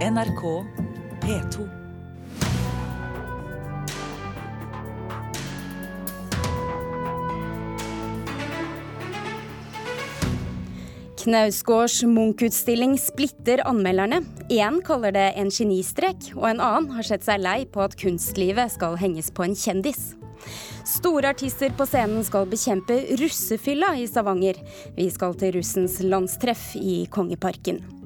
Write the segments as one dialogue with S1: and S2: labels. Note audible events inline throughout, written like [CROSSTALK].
S1: NRK P2.
S2: Knausgårds Munch-utstilling splitter anmelderne. Én kaller det en genistrek, og en annen har sett seg lei på at kunstlivet skal henges på en kjendis. Store artister på scenen skal bekjempe russefylla i Stavanger. Vi skal til russens landstreff i Kongeparken.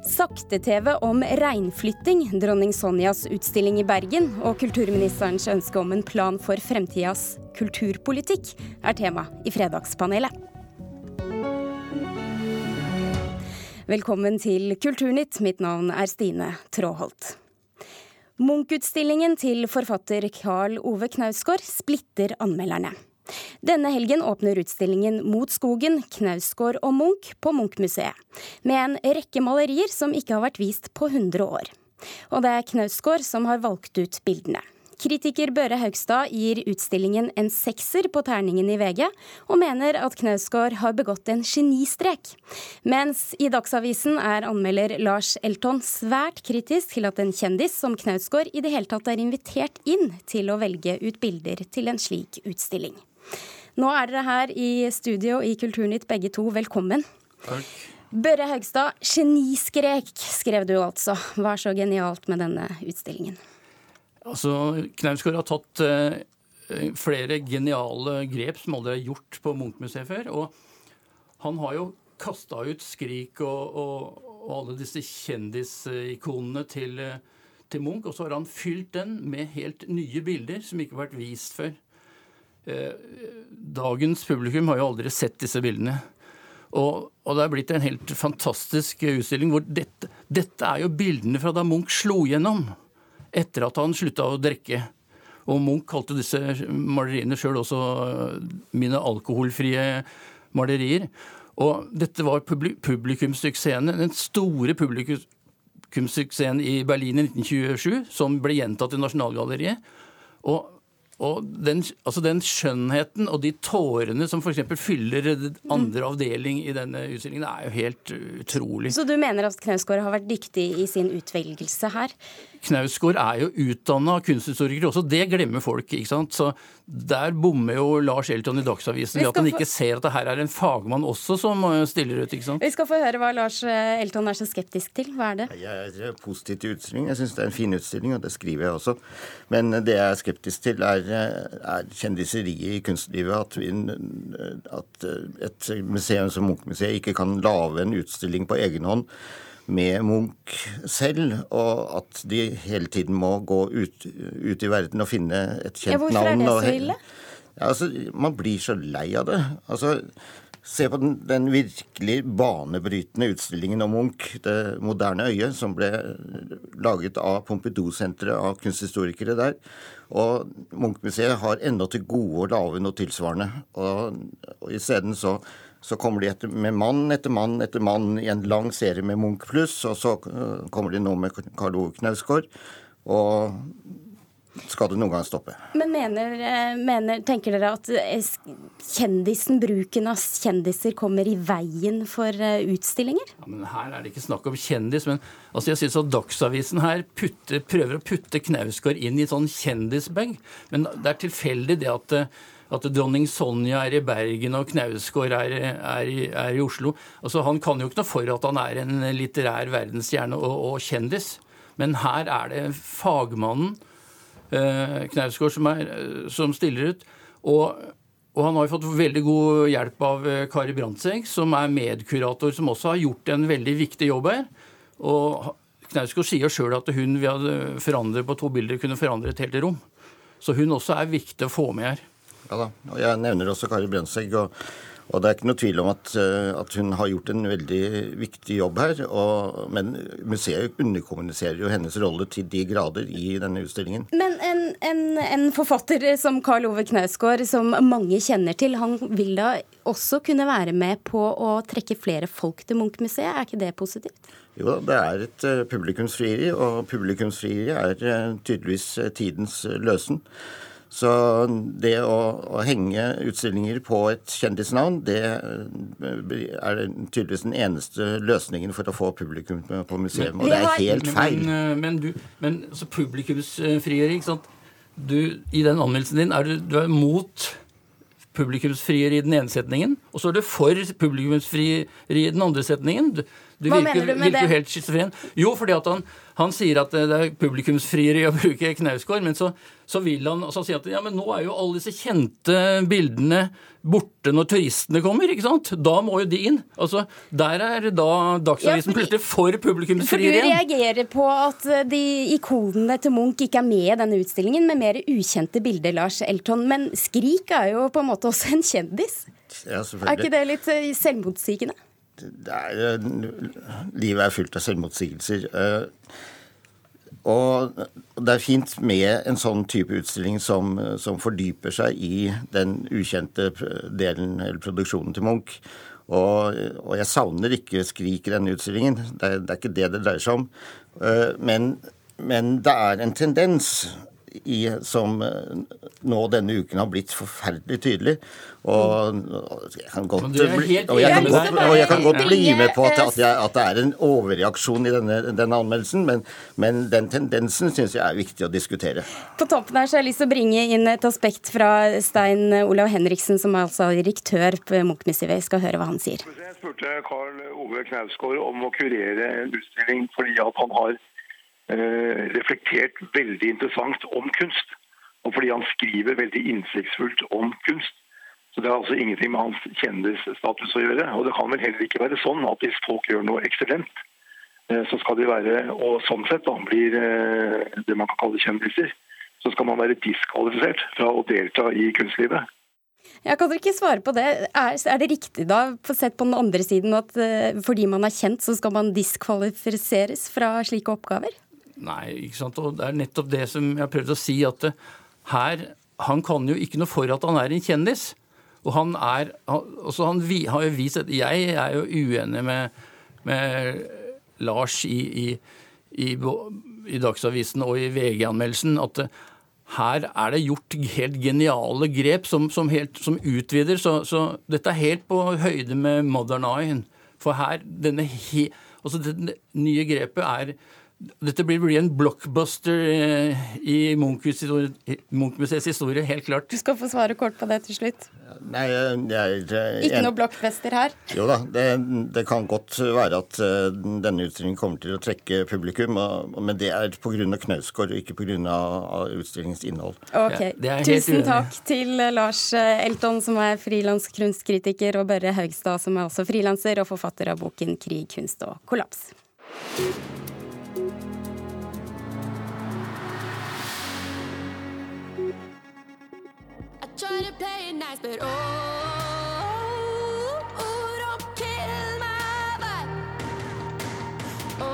S2: Sakte-TV om reinflytting, dronning Sonjas utstilling i Bergen og kulturministerens ønske om en plan for fremtidas kulturpolitikk er tema i Fredagspanelet. Velkommen til Kulturnytt. Mitt navn er Stine Tråholt. Munch-utstillingen til forfatter Karl Ove Knausgård splitter anmelderne. Denne helgen åpner utstillingen Mot skogen, Knausgård og Munch på Munch-museet, med en rekke malerier som ikke har vært vist på 100 år. Og det er Knausgård som har valgt ut bildene. Kritiker Børre Haugstad gir utstillingen en sekser på terningen i VG, og mener at Knausgård har begått en genistrek. Mens i Dagsavisen er anmelder Lars Elton svært kritisk til at en kjendis som Knausgård i det hele tatt er invitert inn til å velge ut bilder til en slik utstilling. Nå er dere her i studio i Kulturnytt begge to. Velkommen.
S3: Takk.
S2: Børre Haugstad, geniskrek skrev du altså. Hva er så genialt med denne utstillingen?
S3: Altså, Knausgård har tatt eh, flere geniale grep som aldri er gjort på Munch-museet før. Og han har jo kasta ut Skrik og, og, og alle disse kjendisikonene til, eh, til, Munch, og så har han fylt den med helt nye bilder som ikke har vært vist før. Eh, dagens publikum har jo aldri sett disse bildene. Og, og, det er blitt en helt fantastisk utstilling hvor dette, dette er jo bildene fra da Munch slo gjennom etter at han slutta å drikke. Og Munch kalte disse maleriene sjøl også øh, mine alkoholfrie malerier. Og dette var publikumssuksessen, den store publikumssuksessen i Berlin i 1927, som ble gjentatt i Nasjonalgalleriet. Og og den, altså den, skjønnheten og de tårene som f.eks. fyller andre avdeling i denne utstillingen, er jo helt utrolig.
S2: Så du mener at Knausgård har vært dyktig i sin utvelgelse her?
S3: Knausgård er jo utdanna kunsthistoriker også, det glemmer folk. ikke sant? Så der bommer jo Lars Elton i Dagsavisen ved at han ikke ser at det her er en fagmann også som eh, stiller ut. ikke sant?
S2: Vi skal få høre hva Lars eh, Elton er så skeptisk til. Hva er det?
S4: Jeg er positiv til utstillingen. Jeg syns det er en fin utstilling, og det skriver jeg også. Men det jeg er skeptisk til, er er kjendiseriet i kunstlivet at, vi, at et museum som Munch-museet ikke kan lage en utstilling på egen hånd med Munch selv, og at de hele tiden må gå ut, ut i verden og finne et kjent
S2: ja, hvorfor
S4: navn.
S2: Hvorfor er det så ille?
S4: Ja, altså, man blir så lei av det. Altså, Se på den, den, virkelig banebrytende utstillingen om Munch, 'Det moderne øyet', som ble laget av Pompidou-senteret av kunsthistorikere der. Og Munch-museet har ennå til gode å lage noe tilsvarende. Og, og isteden så, så kommer de etter, med mann etter mann etter mann i en lang serie med Munch pluss, og så uh, kommer de nå med Karl Ove Knausgård. Og skal det noen gang stoppe.
S2: Men mener, eh, mener, tenker dere at eh, kjendisen, bruken av kjendiser kommer i veien for utstillinger?
S3: Ja, men Her er det ikke snakk om kjendis. men altså jeg synes at Dagsavisen her putter, prøver å putte Knausgård inn i sånn kjendisbag. Men det er tilfeldig det at, at dronning Sonja er i Bergen og Knausgård er, er, er, i Oslo. Altså Han kan jo ikke noe for at han er en litterær verdensstjerne og, og kjendis. Men her er det fagmannen Eh, Knausgård som, som stiller ut. Og, og, han har jo fått veldig god hjelp av eh, Kari Brandtzæg, som er medkurator, som også har gjort en veldig viktig jobb her. Og Knausgård sier sjøl at hun vi hadde forandret på to bilder, kunne forandre et helt rom. Så hun også er viktig å få med her.
S4: Ja da. Og jeg nevner også Kari Brønsegg Og og det er ikke noe tvil om at, eh, at, hun har gjort en veldig viktig jobb her. Og, men museet underkommuniserer jo hennes rolle til de grader i denne utstillingen.
S2: Men en, en, en forfatter som Karl Ove Knausgård, som mange kjenner til, han vil da også kunne være med på å trekke flere folk til Munch-museet. Er ikke det positivt?
S4: Jo, det er et uh, publikumsfrieri, og publikumsfrieri er uh, tydeligvis tidens løsen. Så det å, å, henge utstillinger på et kjendisnavn, det er tydeligvis den eneste løsningen for å få publikum på museum. Og det er helt feil.
S3: Men, men, du, men altså publikumsfrieri, ikke sant. Du, I den anmeldelsen din er du, du er mot publikumsfrieri i den ene setningen, og så er du for publikumsfrieri i den andre setningen. Du, du
S2: Hva
S3: virker,
S2: mener du med
S3: virker
S2: det?
S3: helt schizofren. Jo, fordi at han, han sier at det er publikumsfrieri å [LAUGHS] bruke Knausgård, men så, så vil han så si at ja, men nå er jo alle disse kjente bildene borte når turistene kommer, ikke sant? Da må jo de inn. Altså, Der er da Dagsavisen
S2: Ja, fordi-
S3: plutselig for
S2: For du reagerer på at eh, de ikonene til Munch ikke er med i denne utstillingen, med mer ukjente bilder, Lars Elton. Men Skrik er jo på en måte også en kjendis.
S4: Ja,
S2: Er ikke det litt eh, selvmotsigende?
S4: Er, eh, livet er fullt av selvmotsigelser. eh, Og det er fint med en sånn type utstilling som, som fordyper seg i den ukjente delen eller produksjonen til Munch. Og, og jeg savner ikke Skrik i denne utstillingen. Det er, det er ikke det det dreier seg om. Eh, Men, men det er en tendens i, som eh, nå denne uken har blitt forferdelig tydelig. Og jeg kan godt, bli, og jeg kan godt, jeg kan godt bli med på at, at, jeg, at det er en overreaksjon i denne, denne anmeldelsen, men, men den tendensen syns jeg er viktig å diskutere.
S2: På toppen her så har jeg lyst til å bringe inn et aspekt fra Stein Olav Henriksen, som er altså direktør på Munch-museet. Vi skal høre hva han sier.
S5: Jeg spurte Karl Ove Knausgård om å kurere en utstilling fordi at han har reflektert veldig interessant om kunst. Og fordi han skriver veldig innsiktsfullt om kunst. Så det har altså ingenting med hans kjendisstatus å gjøre. Og det kan vel heller ikke være sånn at hvis folk gjør noe ekstellent, eh, så skal de være, og sånn sett da blir eh, det man kan kalle kjendiser, så skal man være diskvalifisert fra å delta i kunstlivet.
S2: Jeg kan dere ikke svare på det. Er, er det riktig da, sett på den andre siden, at eh, fordi man er kjent, så skal man diskvalifiseres fra slike oppgaver?
S3: Nei, ikke sant. Og det er nettopp det som jeg har prøvd å si, at det, her Han kan jo ikke noe for at han er en kjendis. Og han er også han vi, har jo vist at Jeg er jo uenig med, med Lars i, i, i, i Dagsavisen og i VG-anmeldelsen at det, her er det gjort helt geniale grep som, som, helt, som utvider. Så, så dette er helt på høyde med Modern Eye. For her, denne he, altså det nye grepet er dette blir bli en blockbuster eh, i Munch-museets historie, helt klart.
S2: Du skal få svare kort på det til slutt.
S4: Nei, jeg, jeg, jeg,
S2: Ikke noe blockbuster her.
S4: Jo da, det, det kan godt være at eh, denne utstillingen kommer til å trekke publikum, men det er pga. Knausgård og ikke pga. utstillingens innhold.
S2: Ok,
S3: Ja,
S2: Tusen
S3: uenig
S2: takk til Lars Elton, som er frilanskunstkritiker, og Børre Haugstad, som er også frilanser og forfatter av boken 'Krig, kunst og kollaps'.
S6: Try to play it nice, but oh, oh, don't kill my vibe. Oh,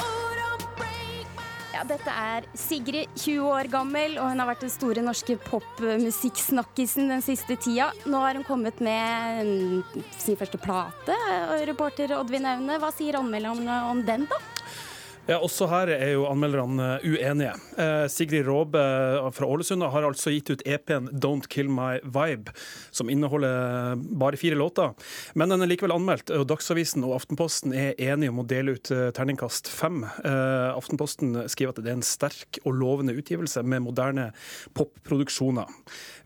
S6: oh, don't break my
S2: Ja, dette er Sigrid, 20 år gammel, og hun har vært den store norske popmusikksnakkisen den siste tida. Nå har hun kommet med mm, sin første plate, reporter Oddvin Aune. Hva sier anmelderne om den, da?
S7: Ja, Også her er jo anmelderne uenige. Eh, Sigrid Råbe fra Ålesund har altså gitt ut EP-en 'Don't Kill My Vibe', som inneholder bare fire låter. Men den er likevel anmeldt, og Dagsavisen og Aftenposten er enige om å dele ut eh, terningkast fem. Eh, Aftenposten skriver at det er en sterk og lovende utgivelse med moderne popproduksjoner.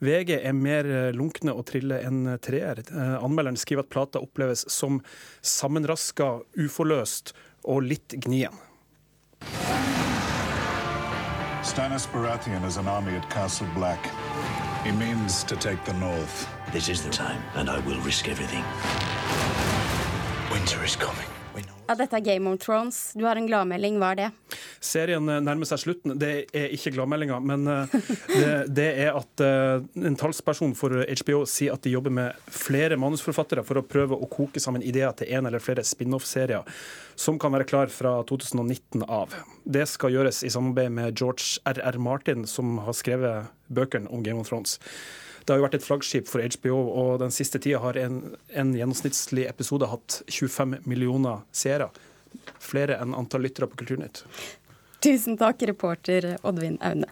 S7: VG er mer eh, lunkne og triller enn treer. Eh, Anmelderen skriver at plata oppleves som sammenraska, uforløst og litt gnien.
S8: Stannis Baratheon has an army at Castle Black. He means to take the north.
S9: This is the time, and I will risk everything. Winter is coming.
S2: Ja, dette er Game of Thrones. Du har en gladmelding. Hva er det?
S7: Serien eh, nærmer seg slutten. Det er ikke gladmeldinga, men eh, det, det er at eh, en talsperson for HBO sier at de jobber med flere manusforfattere for å prøve å koke sammen ideer til en eller flere spin-off-serier som kan være klar fra 2019 av. Det skal gjøres i samarbeid med George R.R. Martin, som har skrevet bøkene om Game of Thrones. Det har jo vært et flaggskip for HBO, og den siste tida har en, en gjennomsnittlig episode hatt 25 millioner seere. Flere enn antall lyttere på Kulturnytt.
S2: Tusen takk, reporter Oddvin Aune.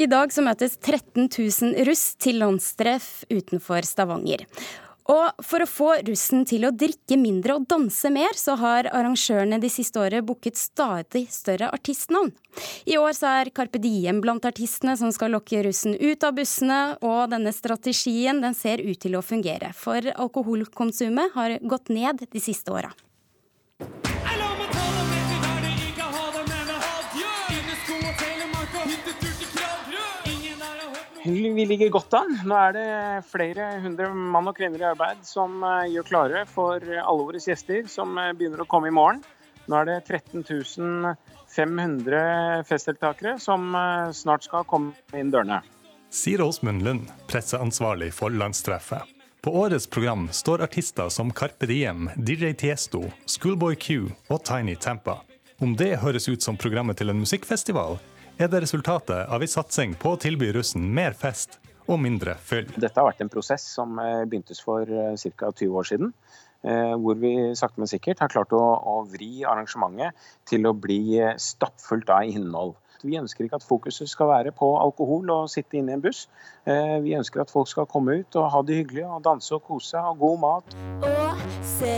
S2: I dag så møtes 13 000 russ til landstreff utenfor Stavanger. Og for å få russen til å drikke mindre og danse mer, så har arrangørene de siste året booket stadig større artistnavn. I år så er Carpe Diem blant artistene som skal lokke russen ut av bussene, og denne strategien den ser ut til å fungere, for alkoholkonsumet har gått ned de siste åra.
S10: Vi ligger godt an. Nå er det flere hundre mann og kvinner i arbeid som eh, gjør klare for alle våre gjester som eh, begynner å komme i morgen. Nå er det 13 500 festdeltakere som eh, snart skal komme inn dørene.
S11: Sier Åsmund Lund, presseansvarlig for landstreffet. På årets program står artister som Carpe Diem, DJ Tiesto, Schoolboy Q og Tiny Tampa. Om det høres ut som programmet til en musikkfestival, er det resultatet av en satsing på å tilby russen mer fest og mindre fyll.
S10: Dette har vært en prosess som eh, begyntes for ca. 20 år siden. eh, Hvor vi sakte, men sikkert har klart å, å vri arrangementet til å bli eh, stappfullt av innhold. Vi ønsker ikke at fokuset skal være på alkohol og sitte inne i en buss. Eh, Vi ønsker at folk skal komme ut og ha det hyggelig og danse og kose, ha god mat.
S6: Og se,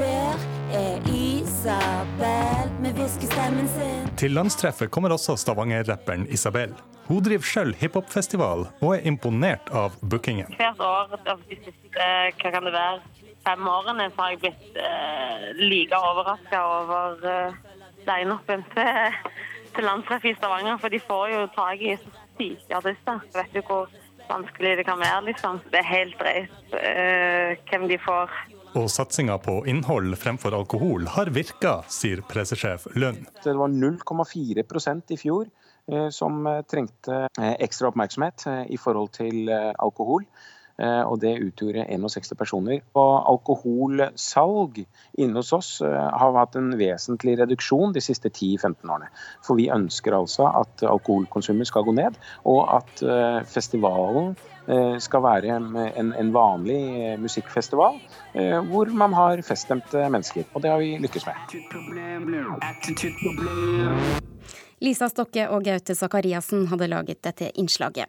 S6: der er Isabel med hviskestemmen sin.
S11: Til landstreffet kommer også Stavanger-rapperen Isabel. Hun driver sjøl hiphopfestival og er imponert av bookingen.
S12: Hvert år av de siste hva kan det være, fem årene så har jeg blitt eh, like overraska over eh, lineupen til, til landstreffet i Stavanger. For de får jo tak i så syke artister. Vet jo hvor vanskelig det kan være, liksom. Det er helt drøyt eh, hvem de får.
S11: Og satsinga på innhold fremfor alkohol har virka, sier pressesjef Lund.
S10: Det var 0,4% i fjor eh, som eh, trengte eh, ekstra oppmerksomhet i forhold til alkohol. Eh, Og det utgjorde 61 personer. Og alkoholsalg inne hos oss eh, har hatt en vesentlig reduksjon de siste 10-15 årene. For vi ønsker altså at alkoholkonsumet skal gå ned, og at eh, festivalen skal være en, vanlig musikkfestival hvor man har feststemte mennesker. Og det har vi lykkes med.
S2: Lisa Stokke og Gaute Sakariassen hadde laget dette innslaget.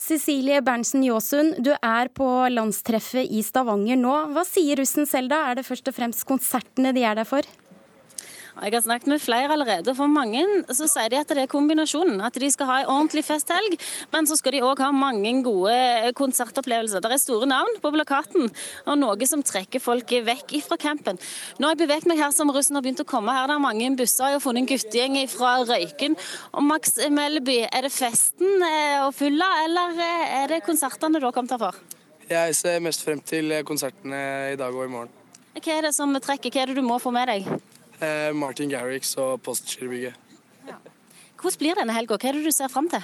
S2: Cecilie Berntsen Jåsund, du er på landstreffet i Stavanger nå. Hva sier russen selv da? Er det først og fremst konsertene de er der for?
S13: Jeg har snakket med flere allerede. For mange så sier de at det er kombinasjonen. At de skal ha en ordentlig festhelg, men så skal de òg ha mange gode konsertopplevelser. Det er store navn på plakaten, og noe som trekker folk vekk fra campen. Nå har jeg beveget meg her som russen har begynt å komme. Her det er mange busser. Jeg har funnet en guttegjeng fra Røyken. Og Max Melby, er det festen eh, og fylla, eller eh, er det konsertene du har kommet her for?
S14: Jeg ser mest frem til konsertene i dag og i morgen.
S13: Hva er det som trekker? Hva er det du må få med deg?
S14: Eh, Martin Garrix og Postgirobygget.
S13: Hvordan blir denne helga? Hva er det du ser fram til?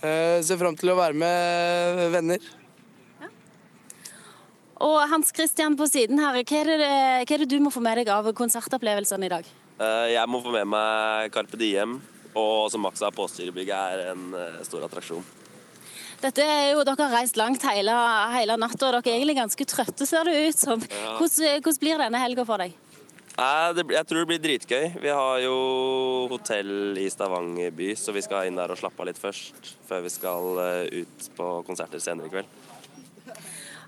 S14: Eh, ser fram til å være med venner.
S13: Og Hans Christian på siden her, hva er, det, hva er det du må få med deg av konsertopplevelsene i dag?
S15: Eh, Jeg må få med meg Carpe Diem, og som Max sa, Postgirobygget er en stor attraksjon.
S13: Dette er jo, Dere har reist langt hele, hele natta, og dere er egentlig ganske trøtte, ser det ut som.
S15: Ja.
S13: Hvordan, hvordan blir denne helga for deg?
S15: Nei, jeg tror det blir dritgøy. Vi har jo hotell i Stavanger by, så vi skal inn der og slappe av litt først. Før vi skal eh, ut på konserter senere i kveld.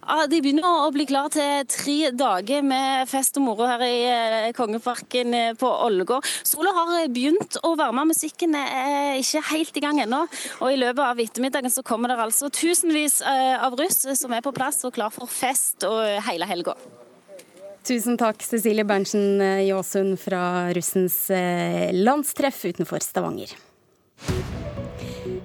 S13: Ja, De begynner å bli klar til tre dager med fest og moro her i eh, Kongeparken eh, på Ålgård. Sola har begynt å varme, musikken er ikke helt i gang ennå. Og i løpet av ettermiddagen så kommer det altså tusenvis av russ som er på plass og klar for fest og hele helga.
S2: Tusen takk, Cecilie Berntsen Jåsund fra russens eh, landstreff utenfor Stavanger.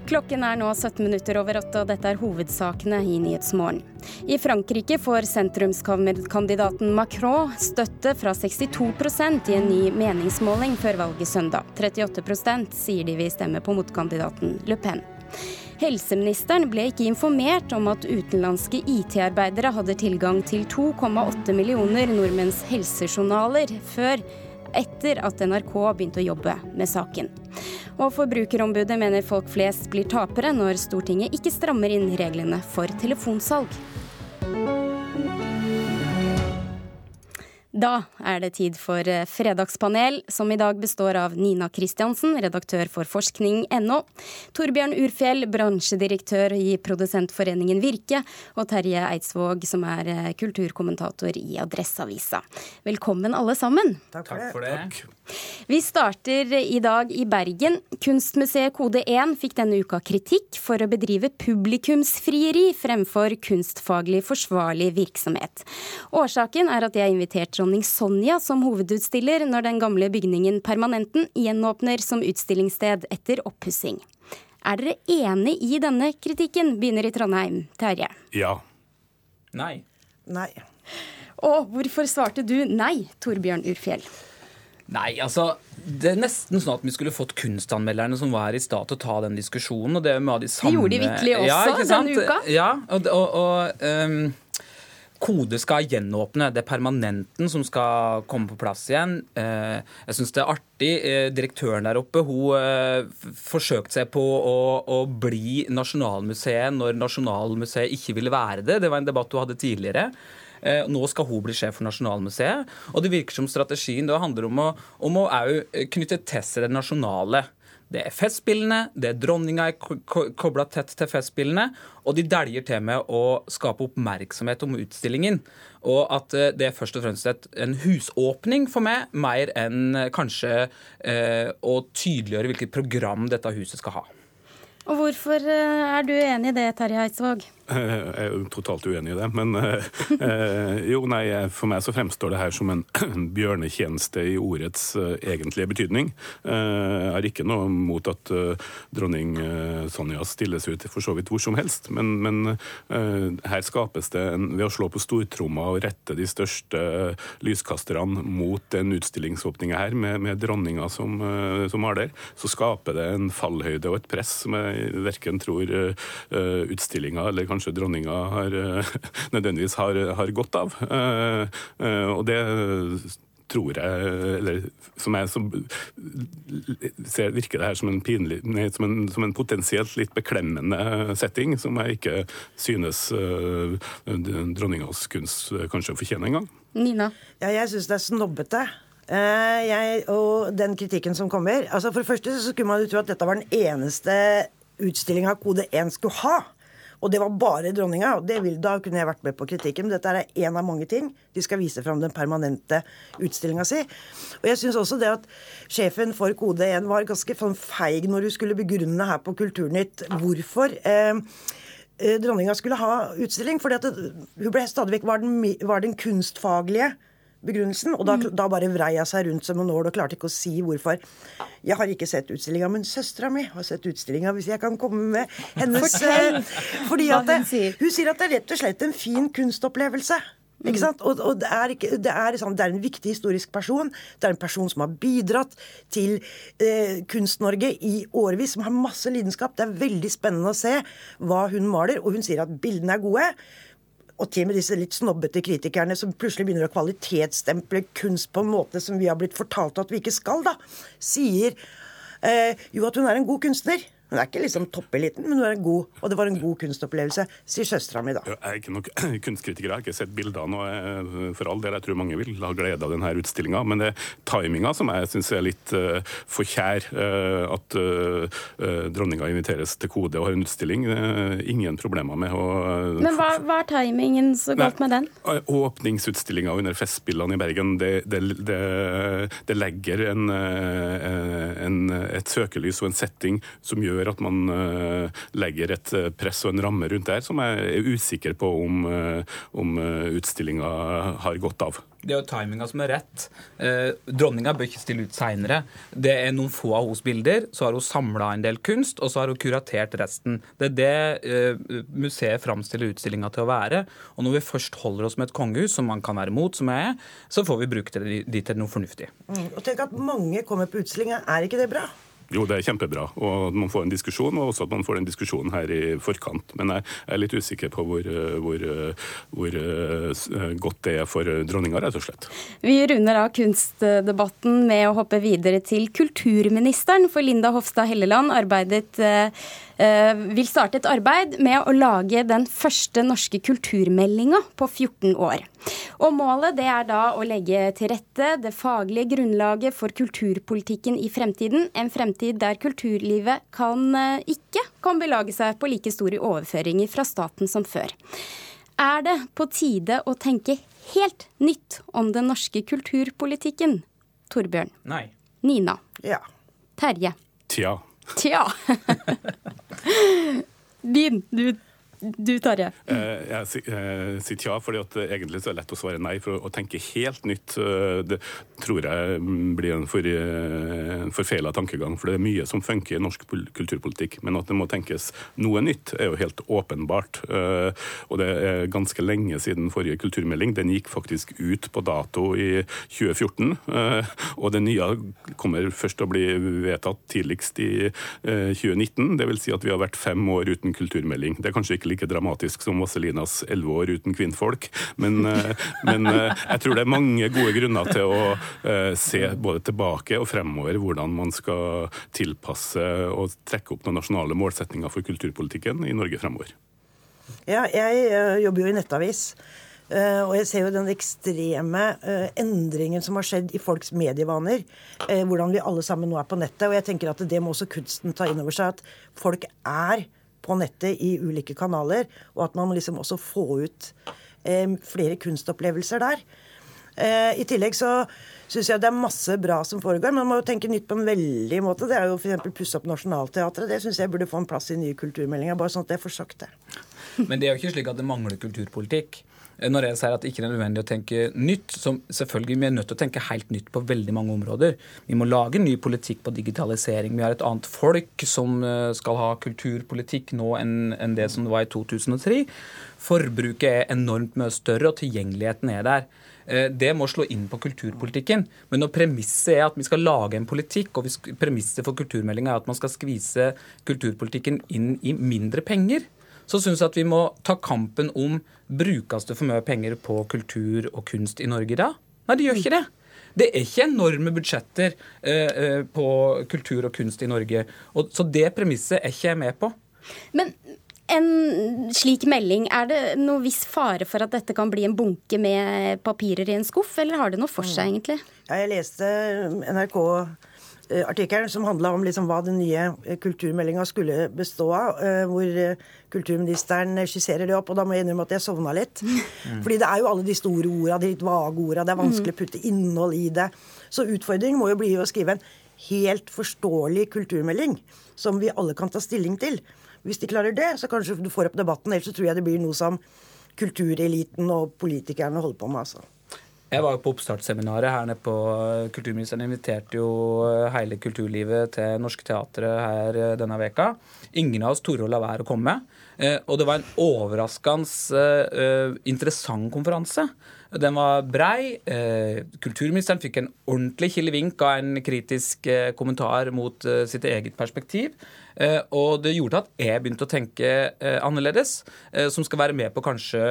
S2: Klokken er nå 17 minutter over åtte, og dette er hovedsakene i Nyhetsmorgen. I Frankrike får sentrumskandidaten Macron støtte fra 62% i en ny meningsmåling før valget søndag. 38% sier de vil stemme på motkandidaten Le Pen. Helseministeren ble ikke informert om at utenlandske IT-arbeidere hadde tilgang til 2,8 millioner nordmenns helsejournaler før etter at NRK begynte å jobbe med saken. Og Forbrukerombudet mener folk flest blir tapere når Stortinget ikke strammer inn reglene for telefonsalg. Da er det tid for eh, Fredagspanel, som i dag består av Nina Kristiansen, redaktør for forskning.no, Torbjørn Urfjell, bransjedirektør i Produsentforeningen Virke, og Terje Eidsvåg, som er eh, kulturkommentator i Adresseavisa. Velkommen alle sammen.
S16: Takk for det.
S2: Vi starter i dag i Bergen. Kunstmuseet Kode 1 fikk denne uka kritikk for å bedrive publikumsfrieri fremfor kunstfaglig forsvarlig virksomhet. Årsaken er at de har invitert dronning Sonja som hovedutstiller når den gamle bygningen Permanenten gjenåpner som utstillingssted etter oppussing. Er dere enig i denne kritikken? Begynner i Trondheim. Terje.
S11: Ja.
S16: Nei.
S17: Nei.
S2: Og hvorfor svarte du nei, Torbjørn Urfjell?
S16: Nei, altså Det er nesten sånn at vi skulle fått kunstanmelderne som var her i stad, til å ta den diskusjonen. og Det med de samme...
S2: Det gjorde de virkelig også
S16: ja,
S2: denne uka.
S16: Ja, og, og, og um, Kode skal gjenåpne. Det er permanenten som skal komme på plass igjen. Uh, jeg syns det er artig. Uh, direktøren der oppe hun uh, forsøkte seg på å, å bli Nasjonalmuseet når Nasjonalmuseet ikke ville være det. Det var en debatt hun hadde tidligere. Eh, nå skal hun bli sjef for Nasjonalmuseet. Og det virker som strategien da handler om å, om å knytte til det nasjonale. Det er Festspillene, det er dronninga er kobla tett til Festspillene, og de dæljer til med å skape oppmerksomhet om utstillingen. Og at eh, det er først og fremst en husåpning for meg, mer enn kanskje eh, å tydeliggjøre hvilket program dette huset skal ha.
S2: Og hvorfor er du enig i det, Terje Eidsvåg?
S11: Jeg er totalt uenig i det. Men eh, jo, nei, for meg så fremstår det her som en [CLEARS THROAT] bjørnetjeneste i ordets egentlige betydning. Jeg har ikke noe mot at dronning Sonja stilles ut for så vidt hvor som helst, men, men her skapes det en, ved å slå på stortromma og rette de største lyskasterne mot den utstillingsåpninga her, med, med dronninga som, som maler, så skaper det en fallhøyde og et press som jeg verken tror utstillinga eller kanskje kanskje dronninga har, eh, [LAUGHS] nødvendigvis har, har godt av. Eh, eh, og det tror jeg, eller som jeg som ser, virker det her som en, pinlig, som, en, som en, potensielt litt beklemmende setting, som jeg ikke synes uh, dronningas kunst kanskje fortjener engang.
S2: Nina?
S17: Ja, jeg syns det er snobbete. Uh, jeg, og den kritikken som kommer altså For det første så skulle man jo tro at dette var den eneste utstillinga Kode 1 skulle ha. Og det var bare dronninga. og det vil, Da kunne jeg vært med på kritikken. Men dette er én av mange ting. De skal vise fram den permanente utstillinga si. Og jeg syns også det at sjefen for Kode 1 var ganske sånn feig når hun skulle begrunne her på Kulturnytt hvorfor. Eh, eh dronninga skulle ha utstilling. fordi hun ble stadig vekk var var den kunstfaglige begrunnelsen. Og da, mm. da bare vrei hun seg rundt som en nål og klarte ikke å si hvorfor. Jeg har ikke sett utstillinga, men søstera mi har sett utstillinga, hvis jeg kan komme med hennes eh, fordi at det, Hun sier at det er rett og slett en fin kunstopplevelse. Ikke mm. sant? Og, og det, er det, er liksom, det, er en viktig historisk person. Det er en person som har bidratt til eh, Kunst-Norge i årevis, som har masse lidenskap. Det er veldig spennende å se hva hun maler, og hun sier at bildene er gode og til og med disse litt snobbete kritikerne som plutselig begynner å kvalitetsstemple kunst på en måte som vi har blitt fortalt at vi ikke skal, da, sier eh, jo at hun er en god kunstner. Hun er ikke liksom toppeliten, men hun er god, og det var en god kunstopplevelse, sier søstera mi da.
S11: Jeg er ikke noen [CLEARS THROAT] kunstkritiker, jeg har ikke sett bildene, og for all del, jeg tror mange vil ha glede av denne utstillinga. Men det er timinga som jeg syns er litt uh, for kjær. Uh, at uh, dronninga inviteres til Kode og har en utstilling. Uh, ingen problemer med å
S2: Men hva, hva, er timingen så galt med den?
S11: Åpningsutstillinga under Festspillene i Bergen, det, det, det, det legger en, en, et søkelys og en setting som gjør gjør at man uh, legger et eh, press og en ramme rundt der som jeg er usikker på om, uh, om utstillinga har godt av.
S16: Det er jo timinga som er rett. Eh, dronninga bør ikke stille ut seinere. Det er noen få av hennes bilder. Så har hun samla en del kunst, og så har hun kuratert resten. Det er det eh, museet framstiller utstillinga til å være. Og når vi først holder oss med et kongehus, som man kan være imot, som jeg er, så får vi bruke det dit til noe fornuftig.
S17: Mm. Og tenk at mange kommer på utstillinga. Er ikke det bra?
S11: Jo, det er kjempebra. Og man får en diskusjon, og også at man får den diskusjonen her i forkant. Men jeg er litt usikker på hvor, hvor, hvor godt det er for dronninga, rett og slett.
S2: Vi runder av kunstdebatten med å hoppe videre til kulturministeren. For Linda Hofstad Helleland arbeidet eh, vil starte et arbeid med å lage den første norske kulturmeldinga på 14 år. Og Målet det er da å legge til rette det faglige grunnlaget for kulturpolitikken i fremtiden. En fremtid der kulturlivet kan, eh, ikke kan belage seg på like store overføringer fra staten som før. Er det på tide å tenke helt nytt om den norske kulturpolitikken? Torbjørn.
S16: Nei.
S2: Nina.
S17: Ja.
S2: Terje.
S11: Tja.
S2: Tja. [LAUGHS] Din. Du, du Tarje.
S11: Eh, Jeg eh, sier ja, fordi at egentlig så er det lett å svare nei. For å tenke helt nytt, eh, det tror jeg blir en for, forfeila tankegang. For det er mye som funker i norsk kulturpolitikk. Men at det må tenkes noe nytt, er jo helt åpenbart. Og det er ganske lenge siden forrige kulturmelding. Den gikk faktisk ut på dato i 2014. eh, Og det nye kommer først til å bli vedtatt tidligst i eh, 2019. Det vil si at vi har vært fem år uten kulturmelding. Det er kanskje ikke like dramatisk som Vaselinas elleve år uten kvinnfolk, men, eh, men eh, jeg tror det er mange gode grunner til å eh, se både tilbake og fremover hvordan man skal tilpasse og trekke opp noen nasjonale målsetninger for kulturpolitikken i Norge fremover.
S17: Ja, jeg jobber jo i nettavis. Uh, og jeg ser jo den ekstreme uh, endringen som har skjedd i folks medievaner. Uh, hvordan vi alle sammen nå er på nettet. Og jeg tenker at det må også kunsten ta inn over seg. At folk er på nettet i ulike kanaler. Og at man liksom også få ut eh, flere kunstopplevelser der. Eh, I tillegg så syns jeg det er masse bra som foregår. Man må jo tenke nytt på en veldig måte. Det er jo f.eks. pusse opp Nationaltheatret. Det syns jeg burde få en plass i nye kulturmeldinger. Bare sånn at jeg får sagt det.
S16: Men det er jo ikke slik at det mangler kulturpolitikk. Eh, Når jeg sier at det ikke er nødvendig å tenke nytt, så selvfølgelig vi er nødt til å tenke helt nytt på veldig mange områder. Vi må lage ny politikk på digitalisering. Vi har et annet folk som eh, skal ha kulturpolitikk nå enn det som det var i 2003. Forbruket er enormt mye større, og tilgjengeligheten er der. Eh, Det må slå inn på kulturpolitikken. Men når premisset er at vi skal lage en politikk, og premisset for kulturmeldinga er at man skal skvise kulturpolitikken inn i mindre penger, så syns jeg at vi må ta kampen om brukes det for mye penger på kultur og kunst i Norge da? Nei, det gjør ikke det. Det er ikke enorme budsjetter eh, eh, på kultur og kunst i Norge. Og, så det premisset er ikke jeg med på.
S2: Men en slik melding, er det noe viss fare for at dette kan bli en bunke med papirer i en skuff, eller har det noe for seg, egentlig?
S17: Ja, jeg leste NRK-artikkelen som handla om liksom hva den nye eh, kulturmeldinga skulle bestå av. eh, Hvor eh, kulturministeren skisserer det opp, og da må jeg innrømme at jeg sovna litt. [LAUGHS] Fordi det er jo alle de store orda, de litt vage orda. Det er vanskelig å putte innhold i det. Så utfordringen må jo bli å skrive en helt forståelig kulturmelding som vi alle kan ta stilling til. Hvis de klarer det, så kanskje du får opp debatten. Ellers så tror jeg det blir noe som kultureliten og politikerne holder på med. altså.
S16: Jeg var jo på oppstartsseminaret her nede på Kulturministeren inviterte jo hele kulturlivet til Norske Teatret her eh, denne veka. Ingen av oss torde å la være å komme. Eh, Og det var en overraskende eh, interessant konferanse. Den var brei. Eh, Kulturministeren fikk en ordentlig kilevink av en kritisk eh, kommentar mot eh, sitt eget perspektiv. Og det gjorde at jeg begynte å tenke annerledes, som skal være med på kanskje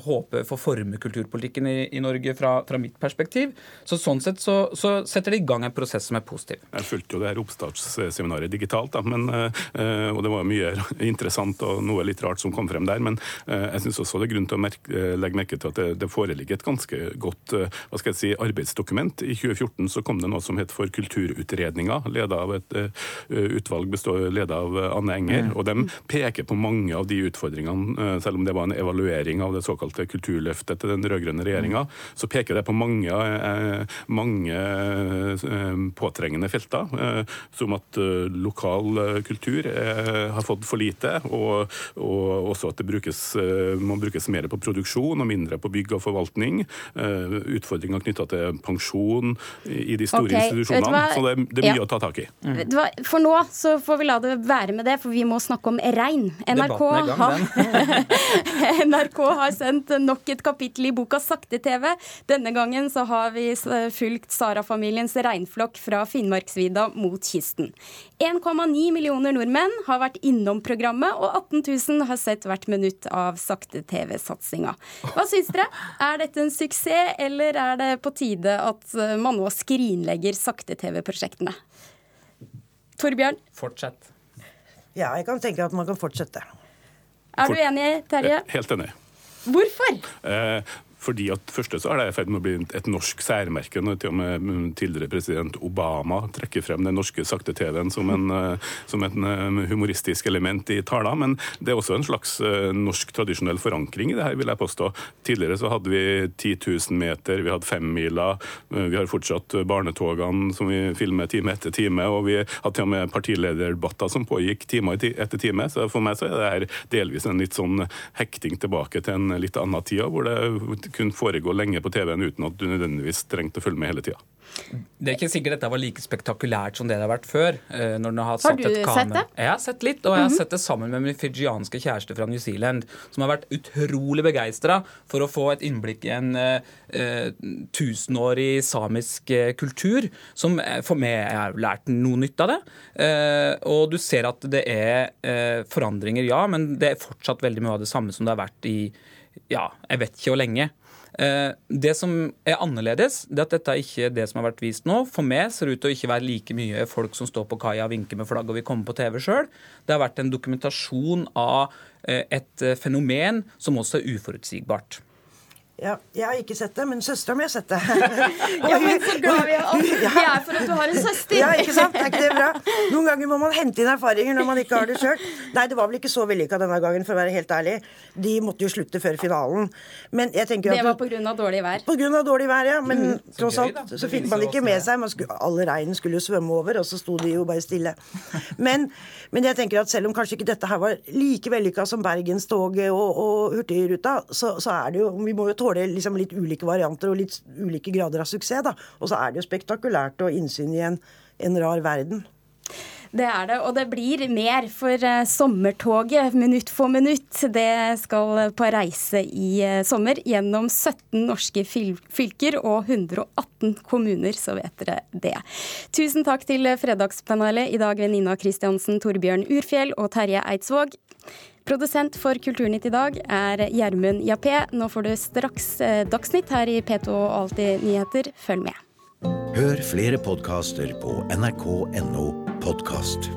S16: håpe for å forme kulturpolitikken i, i Norge fra, fra mitt perspektiv. Så sånn sett så, så setter det i gang en prosess som er positiv.
S11: Jeg fulgte jo det her oppstartsseminaret digitalt, da, men, og det var mye [LAUGHS] interessant og noe litt rart som kom frem der. Men jeg syns også det er grunn til å merke, legge merke til at det, det foreligger et ganske godt eh, hva skal jeg si, arbeidsdokument. I 2014 så kom det noe som het for Kulturutredninga, ledet av et eh, utvalg består, ledet av eh, Anne Enger. og de peker på mange av de utfordringene, eh, selv om det var en evaluering av det såkalte kulturløftet til den rød-grønne regjeringa, så peker det på mange, eh, mange eh, påtrengende felter, eh, som at eh, lokal eh, kultur eh, har fått for lite, og, og også at det brukes, man må brukes mer på produksjon og mindre på bygg og forvaltning. Eh, Utfordringer knytta til pensjon i de store
S2: okay.
S11: institusjonene.
S2: hva?
S11: Så det, det er mye
S2: Ja.
S11: å ta tak i.
S2: Mm. For nå så får vi la det være med det, for vi må snakke om regn. NRK
S16: gang,
S2: har, [LAUGHS] NRK har sendt nok et kapittel i boka Sakte-TV. Denne gangen så har vi fulgt Sara-familiens reinflokk fra Finnmarksvidda mot kysten. 1,9 millioner nordmenn har vært innom programmet, og 18 000 har sett hvert minutt av Sakte-TV-satsinga. Hva syns dere? Er dette en suksess, eller er det på tide at eh, man nå skrinlegger Sakte-TV-prosjektene? Torbjørn?
S16: Fortsett.
S17: Ja, jeg kan tenke at man kan fortsette.
S2: Er du enig, Terje?
S11: Helt enig.
S2: Hvorfor?
S11: Eh, fordi at første så er det i ferd med å bli et norsk særmerke når til og med tidligere president Obama trekker frem den norske sakte-TV-en som, eh, som et eh, humoristisk element i tala. Men det er også en slags eh, norsk tradisjonell forankring i det her, vil jeg påstå. Tidligere så hadde vi 10 000 meter, vi hadde femmila, vi har fortsatt barnetogene som vi filmer time etter time, og vi hadde til og med partilederdebatter som pågikk time etter time. Så for meg så er det her delvis en litt sånn hekting tilbake til en litt annen tid, hvor det kunne foregå lenge på TV-en uten at du nødvendigvis trengte å følge med hele tida.
S16: Det er ikke sikkert dette var like spektakulært som det det har vært før. eh, Når den har,
S2: Har du
S16: et
S2: sett det?
S16: Jeg har sett litt, og jeg har
S2: Mhm.
S16: sett det sammen med min fijianske kjæreste fra New Zealand, som har vært utrolig begeistra for å få et innblikk i en eh, tusenårig samisk kultur, som for meg jeg har lært noe nytt av det. Uh, og du ser at det er forandringer, ja, men det er fortsatt veldig mye av det samme som det har vært i ja, jeg vet ikke hvor lenge. Eh, Det som er annerledes, det er at dette er ikke det som har vært vist nå. For meg ser det ut til å ikke være like mye folk som står på kaia og vinker med flagg og vil komme på TV sjøl. Det har vært en dokumentasjon av eh, et eh, fenomen som også er uforutsigbart.
S17: Ja, jeg har ikke sett det, men søstera mi har sett det. [LAUGHS]
S2: Ja, men så glad vi er, [LAUGHS] vi er for at du har en søster.
S17: Ja, ikke sant? Er ikke det bra? Noen ganger må man hente inn erfaringer når man ikke har det sjøl. Nei, det var vel ikke så vellykka denne gangen, for å være helt ærlig. De måtte jo slutte før finalen. Men jeg tenker
S2: Det
S17: at
S2: var pga. dårlig vær.
S17: På grunn av dårlig vær, ja. Men
S2: Mm.
S17: tross alt så fikk man ikke med seg man skulle, Alle reinen skulle jo svømme over, og så sto de jo bare stille. Men, men jeg tenker at selv om kanskje ikke dette her var like vellykka som Bergenstoget og, og Hurtigruta, så, så er det jo Vi må jo tåle liksom litt ulike varianter og litt ulike grader av suksess, da. Og så er det jo spektakulært og innsyn i en, en rar verden.
S2: Det er det, og det blir mer for eh, sommertoget minutt for minutt. Det skal på reise i eh, sommer gjennom 17 norske fylker og 118 kommuner, så vet dere det. Tusen takk til Fredagspanelet i dag ved Nina Kristiansen, Torbjørn Urfjell og Terje Eidsvåg. Produsent for Kulturnytt i dag er Gjermund Jappé. Nå får du straks eh, Dagsnytt her i P2 og Alltid nyheter. Følg med.
S9: Hør flere podkaster på nrk.no podkast.